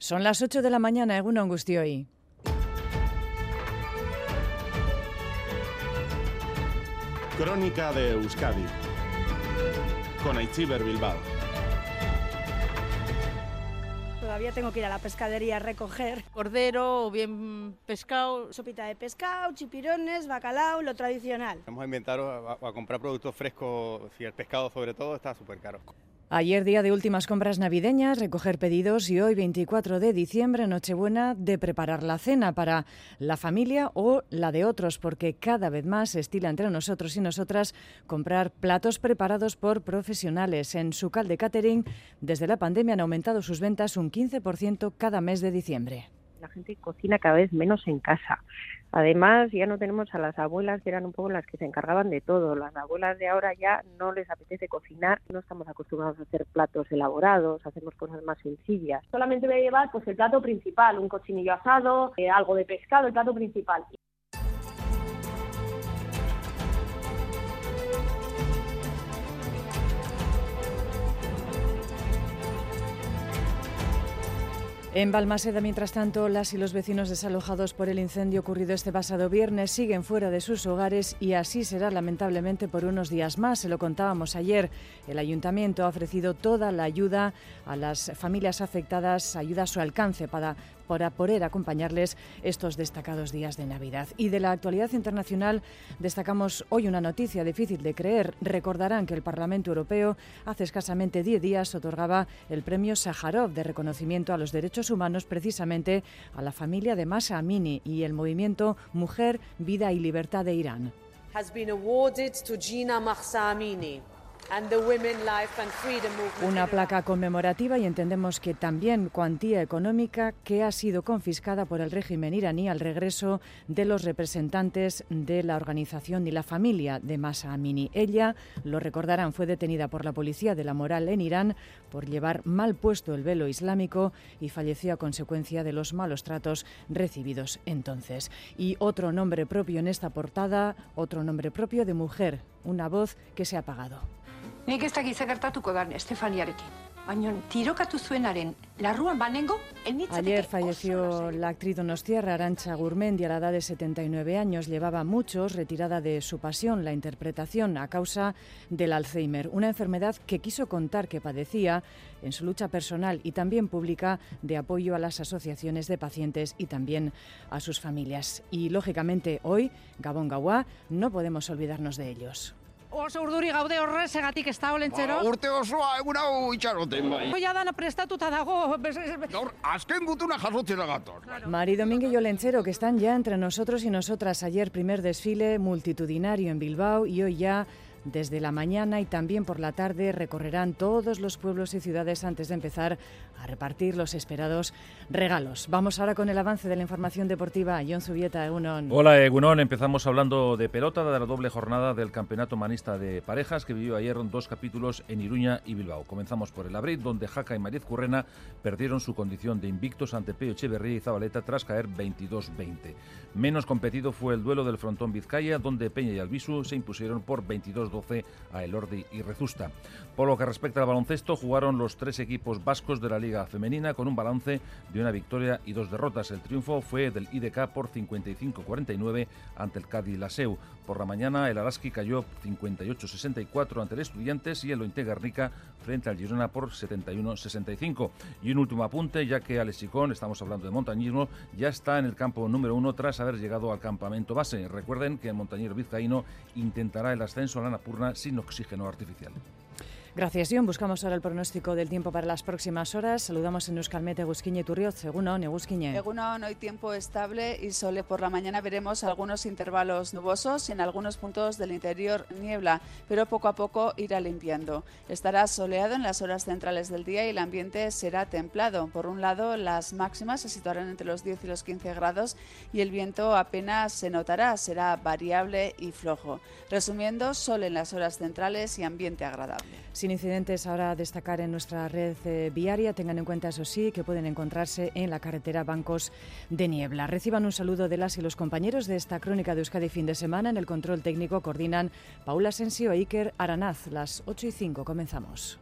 Son las 8 de la mañana, Egun hoy. Crónica de Euskadi con Aichiber Bilbao. Todavía tengo que ir a la pescadería a recoger cordero o bien pescado. sopita de pescado, chipirones, bacalao, lo tradicional. Hemos inventado a, a comprar productos frescos, si el pescado sobre todo está súper caro. Ayer día de últimas compras navideñas, recoger pedidos y hoy 24 de diciembre, Nochebuena, de preparar la cena para la familia o la de otros, porque cada vez más se estila entre nosotros y nosotras comprar platos preparados por profesionales. En su de catering, desde la pandemia han aumentado sus ventas un 15% cada mes de diciembre la gente cocina cada vez menos en casa. Además, ya no tenemos a las abuelas que eran un poco las que se encargaban de todo. Las abuelas de ahora ya no les apetece cocinar, no estamos acostumbrados a hacer platos elaborados, hacemos cosas más sencillas. Solamente voy a llevar pues el plato principal, un cochinillo asado, eh, algo de pescado, el plato principal. En Balmaseda, mientras tanto, las y los vecinos desalojados por el incendio ocurrido este pasado viernes siguen fuera de sus hogares y así será lamentablemente por unos días más. Se lo contábamos ayer. El ayuntamiento ha ofrecido toda la ayuda a las familias afectadas, ayuda a su alcance para para poder acompañarles estos destacados días de Navidad. Y de la actualidad internacional destacamos hoy una noticia difícil de creer. Recordarán que el Parlamento Europeo hace escasamente 10 días otorgaba el premio Sájarov de reconocimiento a los derechos humanos precisamente a la familia de Masa Amini y el movimiento Mujer, Vida y Libertad de Irán. Una placa conmemorativa y entendemos que también cuantía económica que ha sido confiscada por el régimen iraní al regreso de los representantes de la organización y la familia de Masa Amini. Ella, lo recordarán, fue detenida por la policía de la moral en Irán por llevar mal puesto el velo islámico y falleció a consecuencia de los malos tratos recibidos entonces. Y otro nombre propio en esta portada, otro nombre propio de mujer, una voz que se ha apagado. Nik ez gertatuko dan Estefaniarekin. Ayer falleció la actriz donostiarra Arancha Gurmendi a la edad de 79 años. Llevaba muchos retirada de su pasión, la interpretación, a causa del Alzheimer, una enfermedad que quiso contar que padecía en su lucha personal y también pública de apoyo a las asociaciones de pacientes y también a sus familias. Y lógicamente hoy, Gabón Gauá, no podemos olvidarnos de ellos. Oso urduri gaude horrezegatik ez da olentzero. Ba, urte osoa egun hau itxaroten bai. Hoia dana prestatuta dago. Gaur, azken gutuna jasotzera gator. Claro. Mari Domingue y Olentzero, que están ya entre nosotros y nosotras. Ayer primer desfile multitudinario en Bilbao y hoy ya desde la mañana y también por la tarde recorrerán todos los pueblos y ciudades antes de empezar a repartir los esperados regalos. Vamos ahora con el avance de la información deportiva. John Zubieta, Egunon. Hola, Egunon. Empezamos hablando de pelota, de la doble jornada del Campeonato Manista de Parejas que vivió ayer dos capítulos en Iruña y Bilbao. Comenzamos por el Abril, donde Jaca y Mariz Currena perdieron su condición de invictos ante Peo Echeverría y Zabaleta tras caer 22-20. Menos competido fue el duelo del frontón Vizcaya, donde Peña y Albisu se impusieron por 22 12 a Elordi y Rezusta. Por lo que respecta al baloncesto, jugaron los tres equipos vascos de la Liga Femenina con un balance de una victoria y dos derrotas. El triunfo fue del IDK por 55-49 ante el Cádiz Laseu. Por la mañana, el Araski cayó 58-64 ante el Estudiantes y el Ointe Garnica frente al Girona por 71-65. Y un último apunte, ya que Alexicón, estamos hablando de montañismo, ya está en el campo número uno tras haber llegado al campamento base. Recuerden que el montañero vizcaíno intentará el ascenso a la Napurna sin oxígeno artificial. Gracias, John. Buscamos ahora el pronóstico del tiempo para las próximas horas. Saludamos en Euskalmet, Egusquiñe y Turrioz. Egunon, Egusquiñe. Egunon, hoy tiempo estable y sole por la mañana veremos algunos intervalos nubosos y en algunos puntos del interior niebla, pero poco a poco irá limpiando. Estará soleado en las horas centrales del día y el ambiente será templado. Por un lado, las máximas se situarán entre los 10 y los 15 grados y el viento apenas se notará, será variable y flojo. Resumiendo, sol en las horas centrales y ambiente agradable incidentes ahora a destacar en nuestra red eh, viaria. Tengan en cuenta, eso sí, que pueden encontrarse en la carretera Bancos de Niebla. Reciban un saludo de las y los compañeros de esta crónica de Euskadi fin de semana. En el control técnico coordinan Paula Sensio e Iker Aranaz. Las 8 y 5 comenzamos.